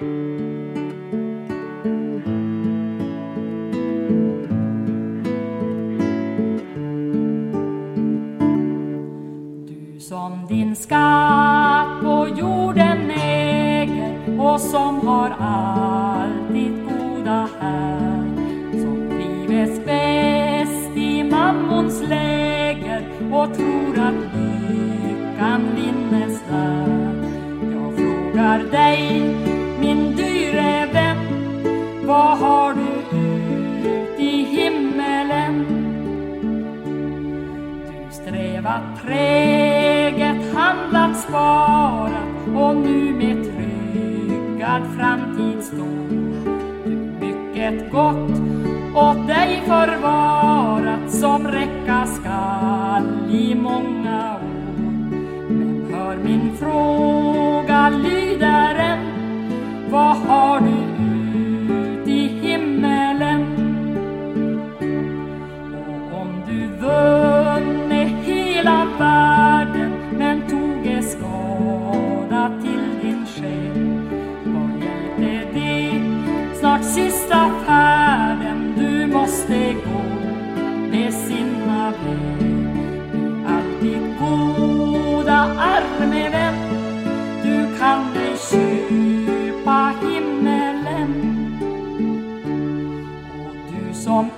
Du träget, handlat, sparat och nu med tryggad framtid står mycket gott åt dig förvarat som räcka skall i många år.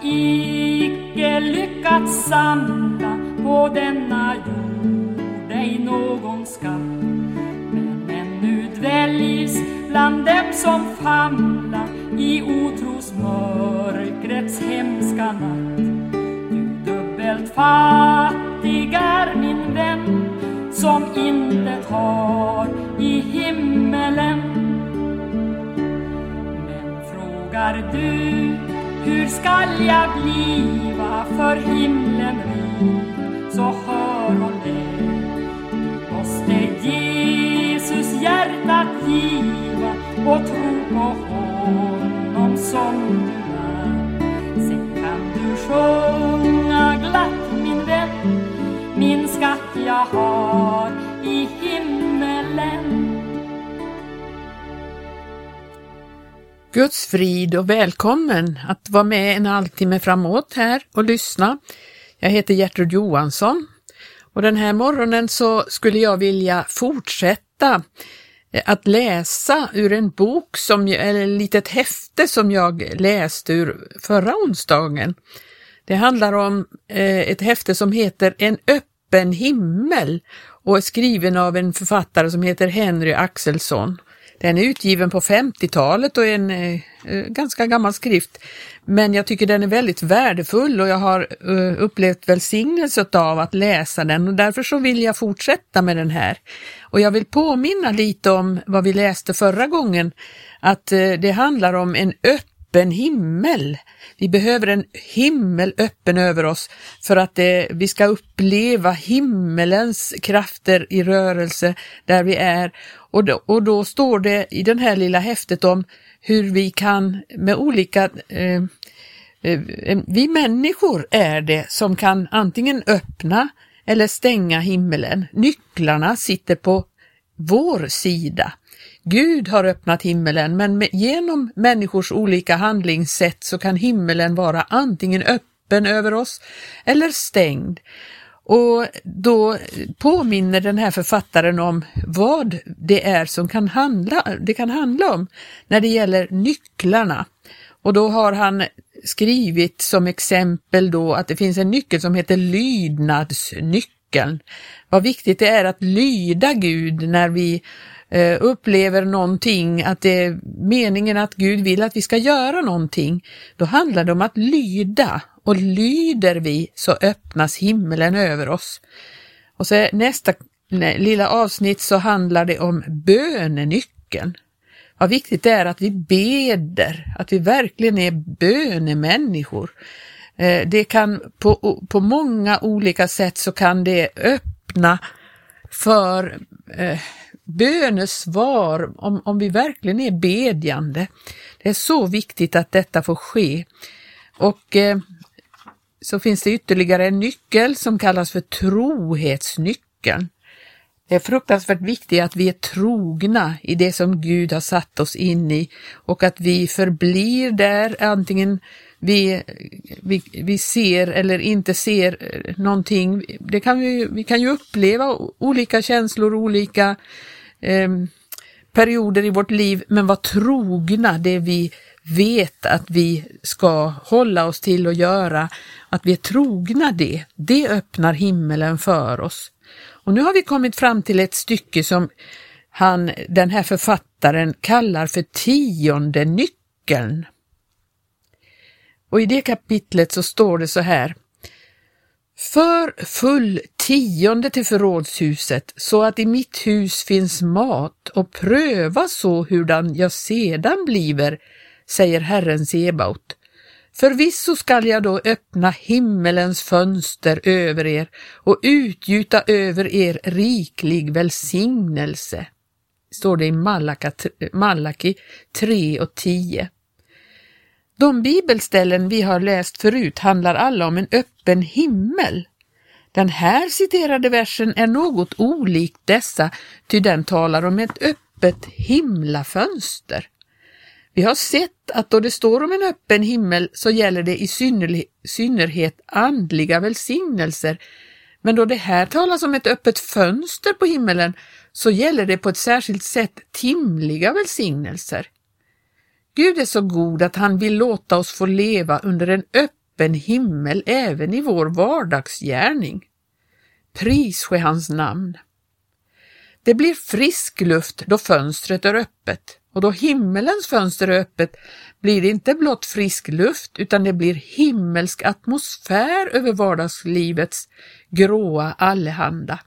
Icke lyckats samla på denna jord ej någon skatt men ännu dväljs bland dem som famlar i otrosmörkrets hemska natt. Du dubbelt fattig är min vän som intet har i himmelen men frågar du hur skall jag bliva för himlen rik? Så hör och lär Du måste Jesus hjärtat giva och tro på honom som du är? Sen kan du sjunga glatt min vän min skatt jag har. Guds frid och välkommen att vara med en halvtimme framåt här och lyssna. Jag heter Gertrud Johansson och den här morgonen så skulle jag vilja fortsätta eh, att läsa ur en bok, som, eller ett litet häfte som jag läste ur förra onsdagen. Det handlar om eh, ett häfte som heter En öppen himmel och är skriven av en författare som heter Henry Axelsson. Den är utgiven på 50-talet och är en eh, eh, ganska gammal skrift. Men jag tycker den är väldigt värdefull och jag har eh, upplevt välsignelse av att läsa den och därför så vill jag fortsätta med den här. Och jag vill påminna lite om vad vi läste förra gången, att eh, det handlar om en öppen himmel. Vi behöver en himmel öppen över oss för att det, vi ska uppleva himmelens krafter i rörelse där vi är. Och då, och då står det i det här lilla häftet om hur vi kan med olika eh, eh, vi människor är det som kan antingen öppna eller stänga himmelen. Nycklarna sitter på vår sida. Gud har öppnat himmelen men med, genom människors olika handlingssätt så kan himmelen vara antingen öppen över oss eller stängd. Och då påminner den här författaren om vad det är som kan handla, det kan handla om när det gäller nycklarna. Och då har han skrivit som exempel då att det finns en nyckel som heter lydnadsnyckeln. Vad viktigt det är att lyda Gud när vi eh, upplever någonting, att det är meningen att Gud vill att vi ska göra någonting. Då handlar det om att lyda och lyder vi så öppnas himlen över oss. Och så nästa lilla avsnitt så handlar det om bönenyckeln. Vad viktigt det är att vi beder, att vi verkligen är bönemänniskor. Eh, det kan på, på många olika sätt så kan det öppna för eh, bönesvar om, om vi verkligen är bedjande. Det är så viktigt att detta får ske. Och eh, så finns det ytterligare en nyckel som kallas för trohetsnyckeln. Det är fruktansvärt viktigt att vi är trogna i det som Gud har satt oss in i och att vi förblir där antingen vi, vi, vi ser eller inte ser eh, någonting. Det kan vi, vi kan ju uppleva olika känslor, olika eh, perioder i vårt liv, men vara trogna det vi vet att vi ska hålla oss till och göra, att vi är trogna det, det öppnar himmelen för oss. Och nu har vi kommit fram till ett stycke som han, den här författaren kallar för tionde nyckeln. Och i det kapitlet så står det så här. För full tionde till förrådshuset så att i mitt hus finns mat och pröva så hurdan jag sedan bliver, säger Herren Sebaot. Förvisso skall jag då öppna himmelens fönster över er och utgjuta över er riklig välsignelse. Står det i Malaki 3 och 10. De bibelställen vi har läst förut handlar alla om en öppen himmel. Den här citerade versen är något olik dessa, ty den talar om ett öppet himlafönster. Vi har sett att då det står om en öppen himmel så gäller det i synnerhet andliga välsignelser, men då det här talas om ett öppet fönster på himmelen så gäller det på ett särskilt sätt timliga välsignelser. Gud är så god att han vill låta oss få leva under en öppen himmel även i vår vardagsgärning. Pris ske hans namn. Det blir frisk luft då fönstret är öppet och då himmelens fönster är öppet blir det inte blott frisk luft utan det blir himmelsk atmosfär över vardagslivets gråa allehanda.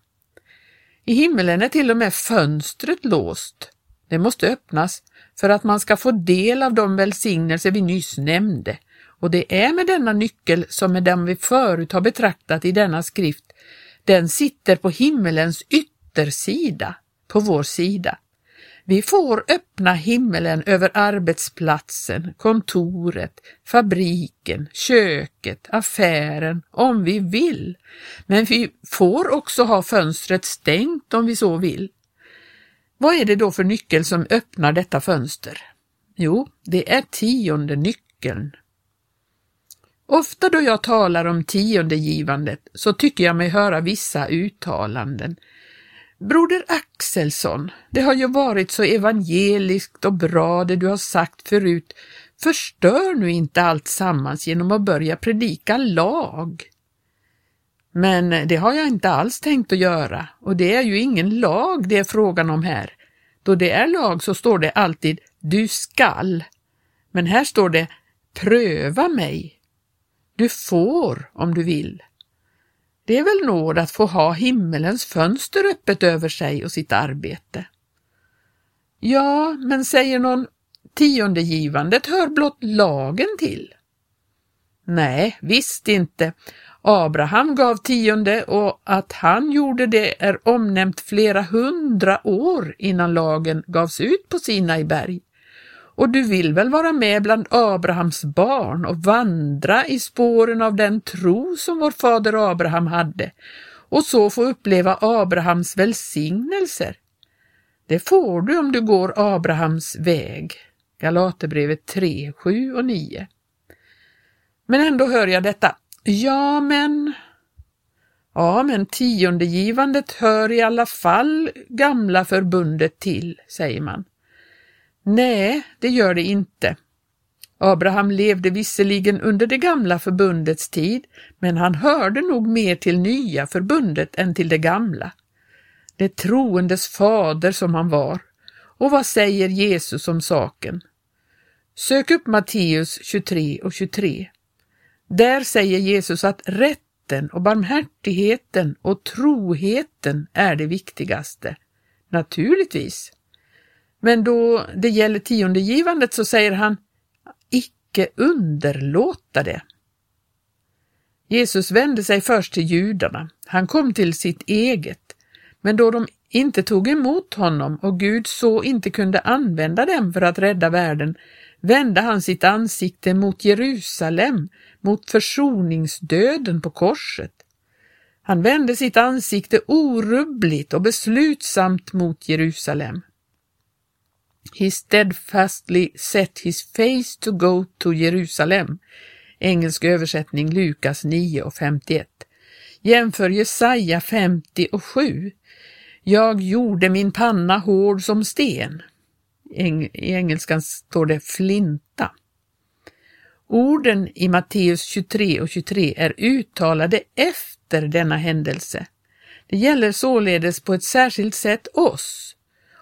I himmelen är till och med fönstret låst. Det måste öppnas för att man ska få del av de välsignelser vi nyss nämnde och det är med denna nyckel som med den vi förut har betraktat i denna skrift. Den sitter på himmelens yttersida, på vår sida. Vi får öppna himmelen över arbetsplatsen, kontoret, fabriken, köket, affären om vi vill. Men vi får också ha fönstret stängt om vi så vill. Vad är det då för nyckel som öppnar detta fönster? Jo, det är tionde nyckeln. Ofta då jag talar om tiondegivandet så tycker jag mig höra vissa uttalanden. Broder Axelsson, det har ju varit så evangeliskt och bra det du har sagt förut. Förstör nu inte allt sammans genom att börja predika lag. Men det har jag inte alls tänkt att göra och det är ju ingen lag det är frågan om här. Då det är lag så står det alltid du skall. Men här står det pröva mig. Du får om du vill. Det är väl nåd att få ha himmelens fönster öppet över sig och sitt arbete. Ja, men säger någon, tiondegivandet hör blott lagen till. Nej, visst inte. Abraham gav tionde och att han gjorde det är omnämnt flera hundra år innan lagen gavs ut på Sinai berg. Och du vill väl vara med bland Abrahams barn och vandra i spåren av den tro som vår fader Abraham hade och så få uppleva Abrahams välsignelser. Det får du om du går Abrahams väg. Galaterbrevet 3, 7 och 9. Men ändå hör jag detta. Ja, men... Ja, men tiondegivandet hör i alla fall gamla förbundet till, säger man. Nej, det gör det inte. Abraham levde visserligen under det gamla förbundets tid, men han hörde nog mer till nya förbundet än till det gamla. Det troendes fader som han var. Och vad säger Jesus om saken? Sök upp Matteus 23 och 23. Där säger Jesus att rätten och barmhärtigheten och troheten är det viktigaste. Naturligtvis. Men då det gäller tiondegivandet så säger han icke underlåta det. Jesus vände sig först till judarna. Han kom till sitt eget. Men då de inte tog emot honom och Gud så inte kunde använda dem för att rädda världen vände han sitt ansikte mot Jerusalem, mot försoningsdöden på korset. Han vände sitt ansikte orubbligt och beslutsamt mot Jerusalem. He steadfastly set his face to go to Jerusalem. Engelsk översättning Lukas 9 och 51. Jämför Jesaja 50 och 7. Jag gjorde min panna hård som sten. I engelskan står det flinta. Orden i Matteus 23 och 23 är uttalade efter denna händelse. Det gäller således på ett särskilt sätt oss.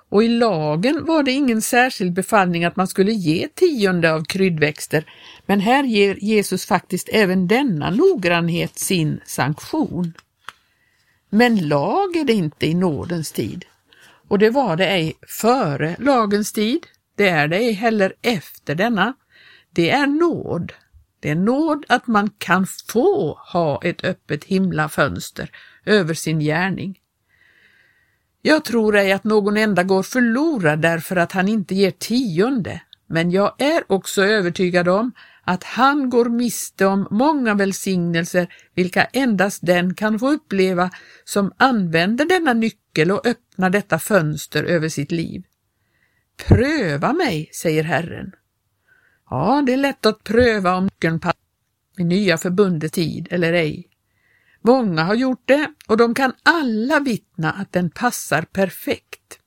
Och i lagen var det ingen särskild befallning att man skulle ge tionde av kryddväxter, men här ger Jesus faktiskt även denna noggrannhet sin sanktion. Men lag är det inte i nådens tid, och det var det ej före lagens tid, det är det ej heller efter denna. Det är nåd. Det är nåd att man kan få ha ett öppet himlafönster över sin gärning. Jag tror ej att någon enda går förlorad därför att han inte ger tionde, men jag är också övertygad om att han går miste om många välsignelser vilka endast den kan få uppleva som använder denna nyckel och öppnar detta fönster över sitt liv. Pröva mig, säger Herren. Ja, det är lätt att pröva om nyckeln passar i nya förbundet tid eller ej. Många har gjort det och de kan alla vittna att den passar perfekt.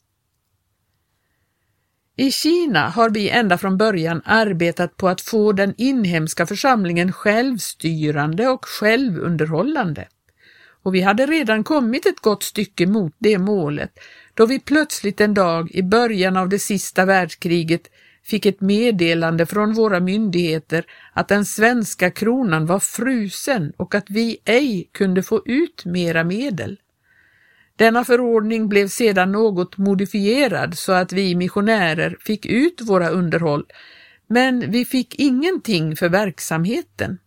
I Kina har vi ända från början arbetat på att få den inhemska församlingen självstyrande och självunderhållande. Och vi hade redan kommit ett gott stycke mot det målet då vi plötsligt en dag i början av det sista världskriget fick ett meddelande från våra myndigheter att den svenska kronan var frusen och att vi ej kunde få ut mera medel. Denna förordning blev sedan något modifierad så att vi missionärer fick ut våra underhåll, men vi fick ingenting för verksamheten.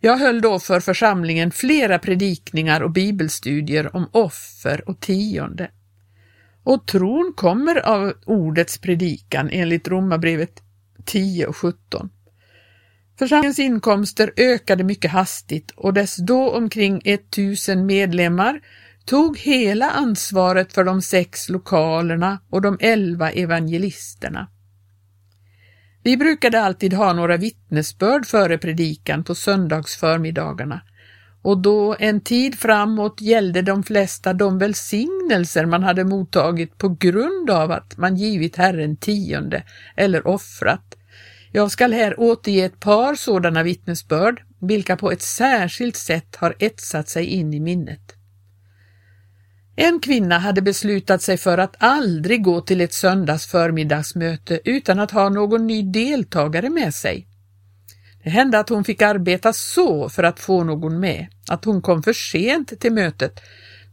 Jag höll då för församlingen flera predikningar och bibelstudier om offer och tionde. Och tron kommer av ordets predikan enligt Romarbrevet 10 och 17. Församlingens inkomster ökade mycket hastigt och dess då omkring 1000 medlemmar tog hela ansvaret för de sex lokalerna och de elva evangelisterna. Vi brukade alltid ha några vittnesbörd före predikan på söndagsförmiddagarna och då en tid framåt gällde de flesta de välsignelser man hade mottagit på grund av att man givit Herren tionde eller offrat. Jag skall här återge ett par sådana vittnesbörd, vilka på ett särskilt sätt har etsat sig in i minnet. En kvinna hade beslutat sig för att aldrig gå till ett söndags förmiddagsmöte utan att ha någon ny deltagare med sig. Det hände att hon fick arbeta så för att få någon med, att hon kom för sent till mötet,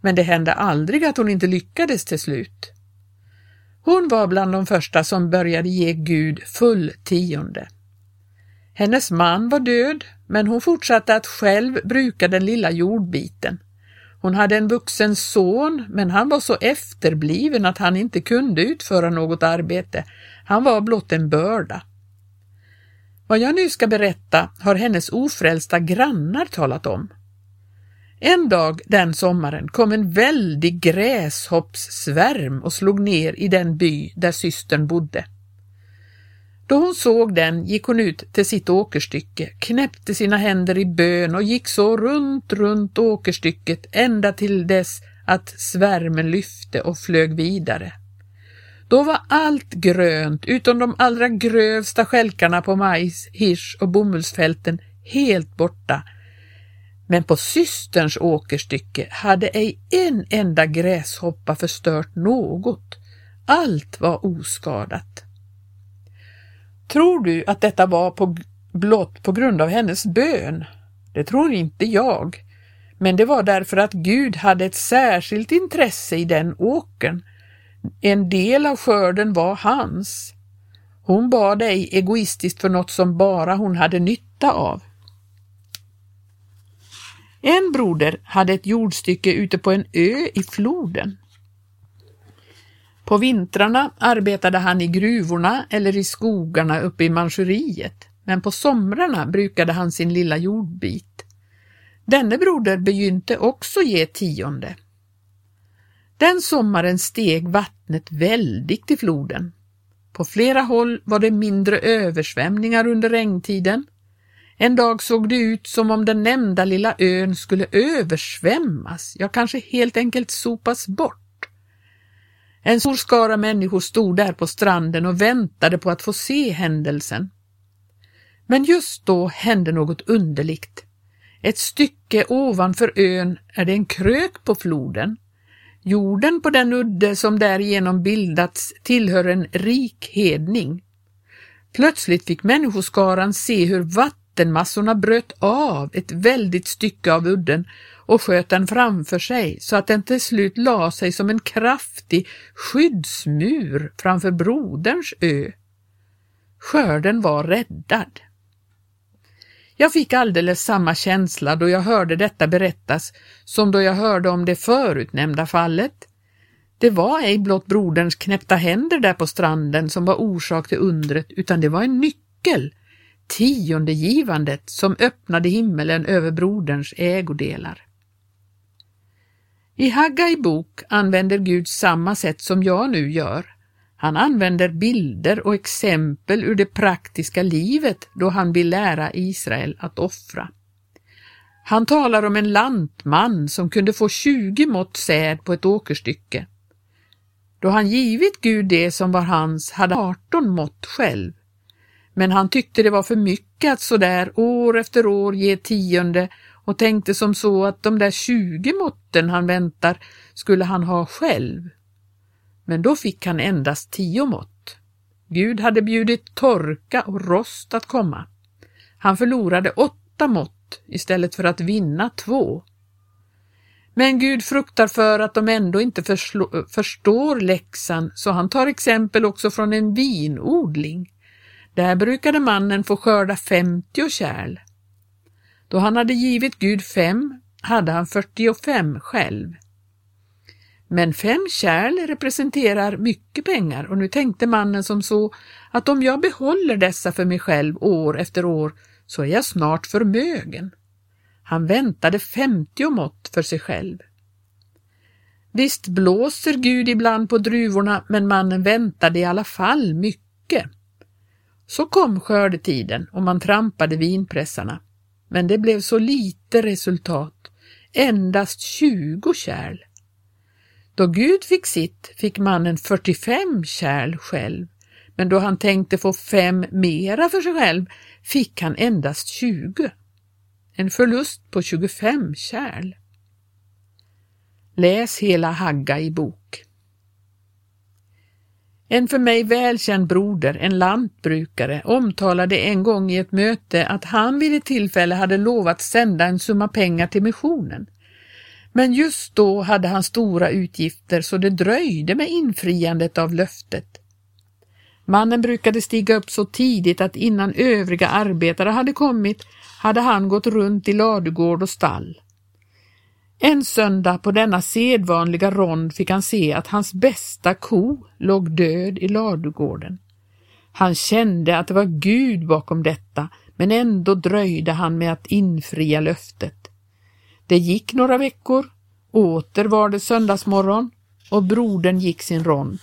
men det hände aldrig att hon inte lyckades till slut. Hon var bland de första som började ge Gud full tionde. Hennes man var död, men hon fortsatte att själv bruka den lilla jordbiten. Hon hade en vuxen son, men han var så efterbliven att han inte kunde utföra något arbete. Han var blott en börda. Vad jag nu ska berätta har hennes ofrälsta grannar talat om. En dag den sommaren kom en väldig gräshoppssvärm och slog ner i den by där systern bodde. Då hon såg den gick hon ut till sitt åkerstycke, knäppte sina händer i bön och gick så runt, runt åkerstycket ända till dess att svärmen lyfte och flög vidare. Då var allt grönt utom de allra grövsta skälkarna på majs, hirs och bomullsfälten helt borta. Men på systerns åkerstycke hade ej en enda gräshoppa förstört något. Allt var oskadat. Tror du att detta var på, blott på grund av hennes bön? Det tror inte jag. Men det var därför att Gud hade ett särskilt intresse i den åkern en del av skörden var hans. Hon bad ej egoistiskt för något som bara hon hade nytta av. En broder hade ett jordstycke ute på en ö i floden. På vintrarna arbetade han i gruvorna eller i skogarna uppe i Manchuriet, men på somrarna brukade han sin lilla jordbit. Denne broder begynte också ge tionde. Den sommaren steg vattnet väldigt i floden. På flera håll var det mindre översvämningar under regntiden. En dag såg det ut som om den nämnda lilla ön skulle översvämmas, ja kanske helt enkelt sopas bort. En stor skara människor stod där på stranden och väntade på att få se händelsen. Men just då hände något underligt. Ett stycke ovanför ön är det en krök på floden. Jorden på den udde som därigenom bildats tillhör en rik hedning. Plötsligt fick människoskaran se hur vattenmassorna bröt av ett väldigt stycke av udden och sköt den framför sig så att den till slut la sig som en kraftig skyddsmur framför broderns ö. Skörden var räddad. Jag fick alldeles samma känsla då jag hörde detta berättas som då jag hörde om det förutnämnda fallet. Det var ej blott broderns knäppta händer där på stranden som var orsak till undret, utan det var en nyckel, tiondegivandet, som öppnade himmelen över broderns ägodelar. I Haggai bok använder Gud samma sätt som jag nu gör. Han använder bilder och exempel ur det praktiska livet då han vill lära Israel att offra. Han talar om en lantman som kunde få 20 mått säd på ett åkerstycke. Då han givit Gud det som var hans hade 18 mått själv. Men han tyckte det var för mycket att sådär år efter år ge tionde och tänkte som så att de där 20 måtten han väntar skulle han ha själv men då fick han endast tio mått. Gud hade bjudit torka och rost att komma. Han förlorade åtta mått istället för att vinna två. Men Gud fruktar för att de ändå inte förstår läxan så han tar exempel också från en vinodling. Där brukade mannen få skörda 50 kärl. Då han hade givit Gud fem hade han 45 själv. Men fem kärl representerar mycket pengar och nu tänkte mannen som så att om jag behåller dessa för mig själv år efter år så är jag snart förmögen. Han väntade 50 mått för sig själv. Visst blåser Gud ibland på druvorna men mannen väntade i alla fall mycket. Så kom skördetiden och man trampade vinpressarna. Men det blev så lite resultat, endast 20 kärl. Då Gud fick sitt fick mannen 45 kärl själv, men då han tänkte få fem mera för sig själv fick han endast 20. En förlust på 25 kärl. Läs hela Hagga i bok. En för mig välkänd broder, en lantbrukare, omtalade en gång i ett möte att han vid ett tillfälle hade lovat sända en summa pengar till missionen. Men just då hade han stora utgifter så det dröjde med infriandet av löftet. Mannen brukade stiga upp så tidigt att innan övriga arbetare hade kommit hade han gått runt i ladugård och stall. En söndag på denna sedvanliga rond fick han se att hans bästa ko låg död i ladugården. Han kände att det var Gud bakom detta, men ändå dröjde han med att infria löftet. Det gick några veckor, åter var det söndagsmorgon och brodern gick sin rond.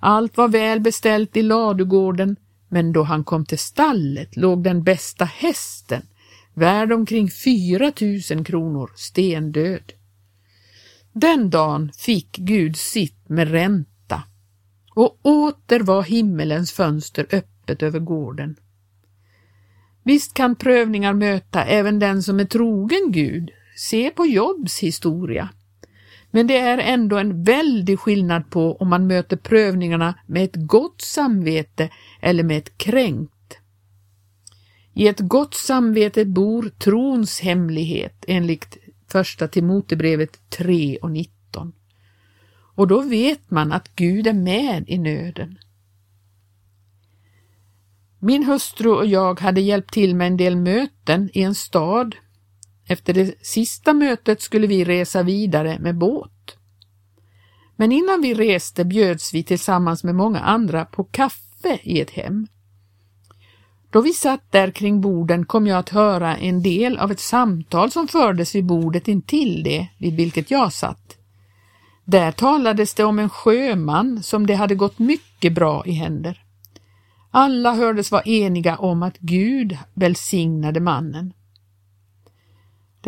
Allt var väl beställt i ladugården, men då han kom till stallet låg den bästa hästen, värd omkring 4 000 kronor, stendöd. Den dagen fick Gud sitt med ränta och åter var himmelens fönster öppet över gården. Visst kan prövningar möta även den som är trogen Gud, Se på Jobs historia. Men det är ändå en väldig skillnad på om man möter prövningarna med ett gott samvete eller med ett kränkt. I ett gott samvete bor trons hemlighet enligt första Timotebrevet 3 och 19. Och då vet man att Gud är med i nöden. Min hustru och jag hade hjälpt till med en del möten i en stad efter det sista mötet skulle vi resa vidare med båt. Men innan vi reste bjöds vi tillsammans med många andra på kaffe i ett hem. Då vi satt där kring borden kom jag att höra en del av ett samtal som fördes vid bordet intill det vid vilket jag satt. Där talades det om en sjöman som det hade gått mycket bra i händer. Alla hördes vara eniga om att Gud välsignade mannen.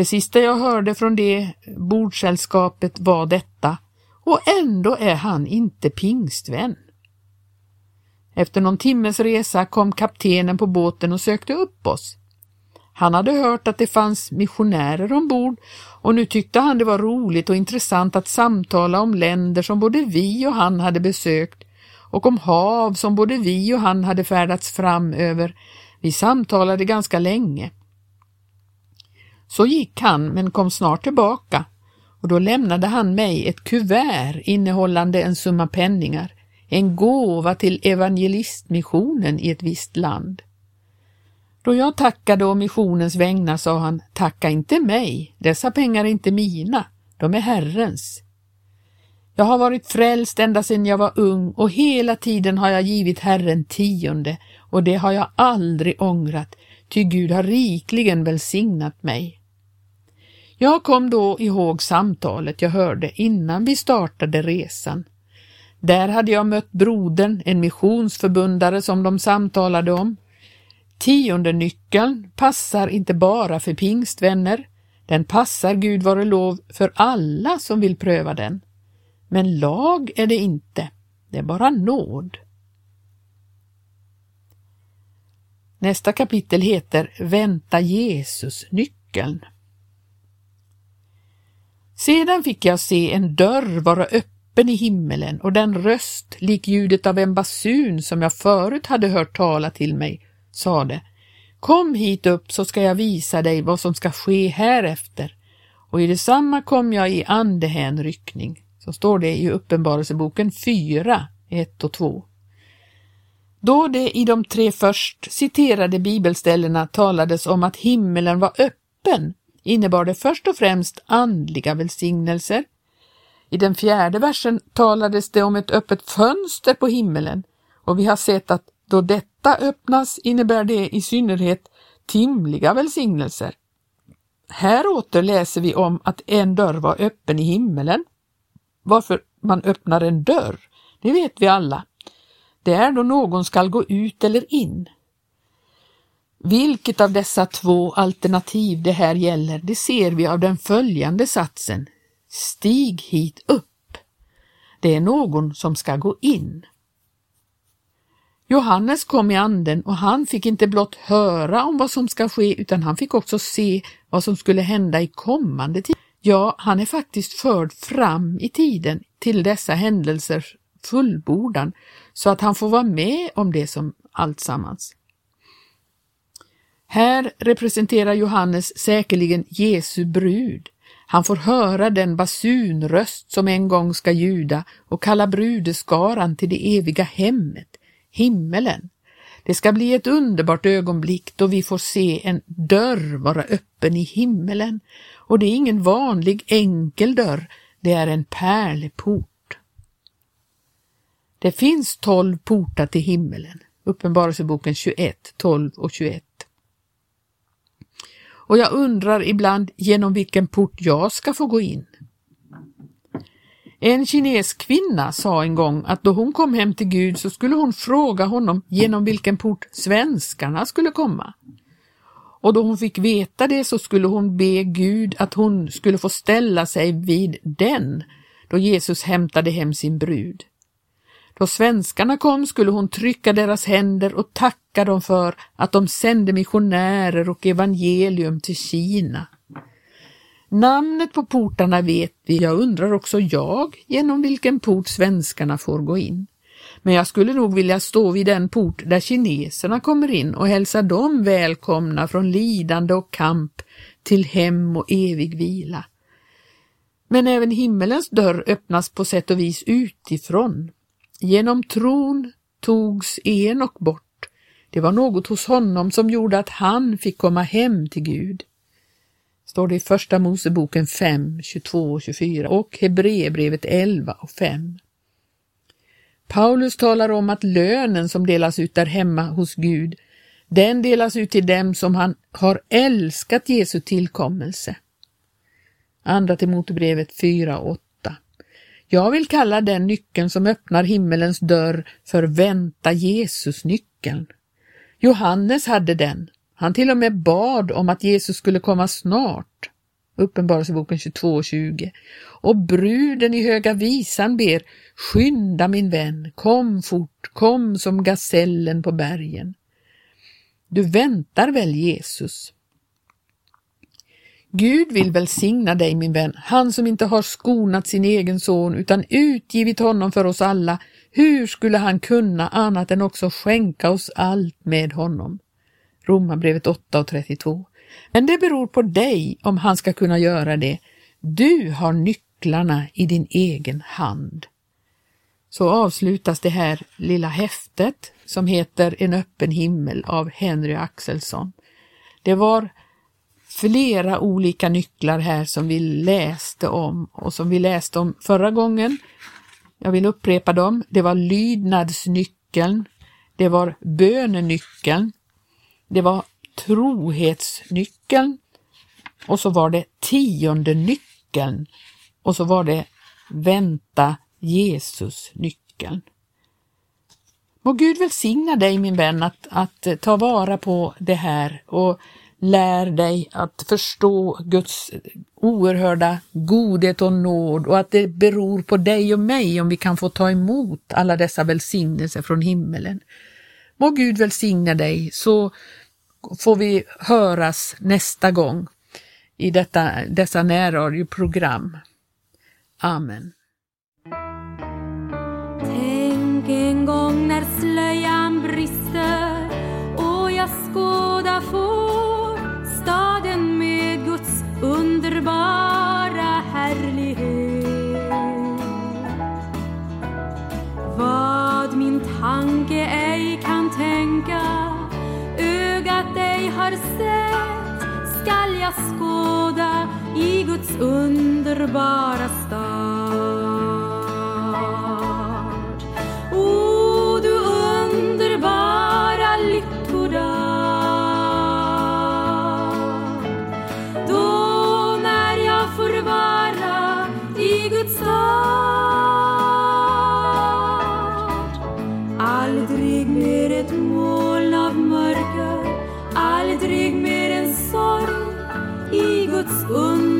Det sista jag hörde från det bordsällskapet var detta och ändå är han inte pingstvän. Efter någon timmes resa kom kaptenen på båten och sökte upp oss. Han hade hört att det fanns missionärer ombord och nu tyckte han det var roligt och intressant att samtala om länder som både vi och han hade besökt och om hav som både vi och han hade färdats fram över. Vi samtalade ganska länge. Så gick han men kom snart tillbaka och då lämnade han mig ett kuvert innehållande en summa penningar, en gåva till evangelistmissionen i ett visst land. Då jag tackade å missionens vägnar sa han, tacka inte mig, dessa pengar är inte mina, de är Herrens. Jag har varit frälst ända sedan jag var ung och hela tiden har jag givit Herren tionde och det har jag aldrig ångrat, ty Gud har rikligen välsignat mig. Jag kom då ihåg samtalet jag hörde innan vi startade resan. Där hade jag mött brodern, en missionsförbundare som de samtalade om. Tionde nyckeln passar inte bara för pingstvänner, den passar Gud vare lov för alla som vill pröva den. Men lag är det inte, det är bara nåd. Nästa kapitel heter Vänta Jesus nyckeln. Sedan fick jag se en dörr vara öppen i himmelen och den röst, lik ljudet av en basun som jag förut hade hört tala till mig, sade Kom hit upp så ska jag visa dig vad som ska ske härefter. Och i detsamma kom jag i andehänryckning. Så står det i Uppenbarelseboken 4, 1 och 2. Då det i de tre först citerade bibelställena talades om att himmelen var öppen innebar det först och främst andliga välsignelser. I den fjärde versen talades det om ett öppet fönster på himmelen och vi har sett att då detta öppnas innebär det i synnerhet timliga välsignelser. Här åter läser vi om att en dörr var öppen i himmelen. Varför man öppnar en dörr, det vet vi alla. Det är då någon skall gå ut eller in. Vilket av dessa två alternativ det här gäller, det ser vi av den följande satsen. Stig hit upp. Det är någon som ska gå in. Johannes kom i anden och han fick inte blott höra om vad som ska ske utan han fick också se vad som skulle hända i kommande tid. Ja, han är faktiskt förd fram i tiden till dessa händelsers fullbordan så att han får vara med om det som alltsammans. Här representerar Johannes säkerligen Jesu brud. Han får höra den basunröst som en gång ska ljuda och kalla brudeskaran till det eviga hemmet, himmelen. Det ska bli ett underbart ögonblick då vi får se en dörr vara öppen i himmelen och det är ingen vanlig enkel dörr, det är en pärleport. Det finns tolv portar till himmelen, Uppenbarelseboken 21, 12 och 21 och jag undrar ibland genom vilken port jag ska få gå in. En kinesisk kvinna sa en gång att då hon kom hem till Gud så skulle hon fråga honom genom vilken port svenskarna skulle komma. Och då hon fick veta det så skulle hon be Gud att hon skulle få ställa sig vid den då Jesus hämtade hem sin brud. Då svenskarna kom skulle hon trycka deras händer och tacka dem för att de sände missionärer och evangelium till Kina. Namnet på portarna vet vi, jag undrar också jag genom vilken port svenskarna får gå in. Men jag skulle nog vilja stå vid den port där kineserna kommer in och hälsa dem välkomna från lidande och kamp till hem och evig vila. Men även himmelens dörr öppnas på sätt och vis utifrån. Genom tron togs Enok bort. Det var något hos honom som gjorde att han fick komma hem till Gud. Står det i Första Moseboken 5, 22 och 24 och Hebreerbrevet 11 och 5. Paulus talar om att lönen som delas ut där hemma hos Gud, Den delas ut till dem som han har älskat Jesu tillkommelse. Andra Timoteusbrevet 4.8 jag vill kalla den nyckeln som öppnar himmelens dörr för vänta Jesus-nyckeln. Johannes hade den. Han till och med bad om att Jesus skulle komma snart. Uppenbarelseboken 22.20. Och bruden i Höga visan ber Skynda min vän, kom fort, kom som gasellen på bergen. Du väntar väl Jesus? Gud vill välsigna dig min vän, han som inte har skonat sin egen son utan utgivit honom för oss alla. Hur skulle han kunna annat än också skänka oss allt med honom? Romarbrevet 8 och 32. Men det beror på dig om han ska kunna göra det. Du har nycklarna i din egen hand. Så avslutas det här lilla häftet som heter En öppen himmel av Henry Axelsson. Det var flera olika nycklar här som vi läste om och som vi läste om förra gången. Jag vill upprepa dem. Det var lydnadsnyckeln, det var bönenyckeln, det var trohetsnyckeln och så var det tionde nyckeln och så var det vänta Jesus-nyckeln. Må Gud välsigna dig min vän att, att ta vara på det här och lär dig att förstå Guds oerhörda godhet och nåd och att det beror på dig och mig om vi kan få ta emot alla dessa välsignelser från himmelen. Må Gud välsigna dig så får vi höras nästa gång i detta, dessa närradioprogram. Amen. Har sett skall jag skåda i Guds underbara stad. I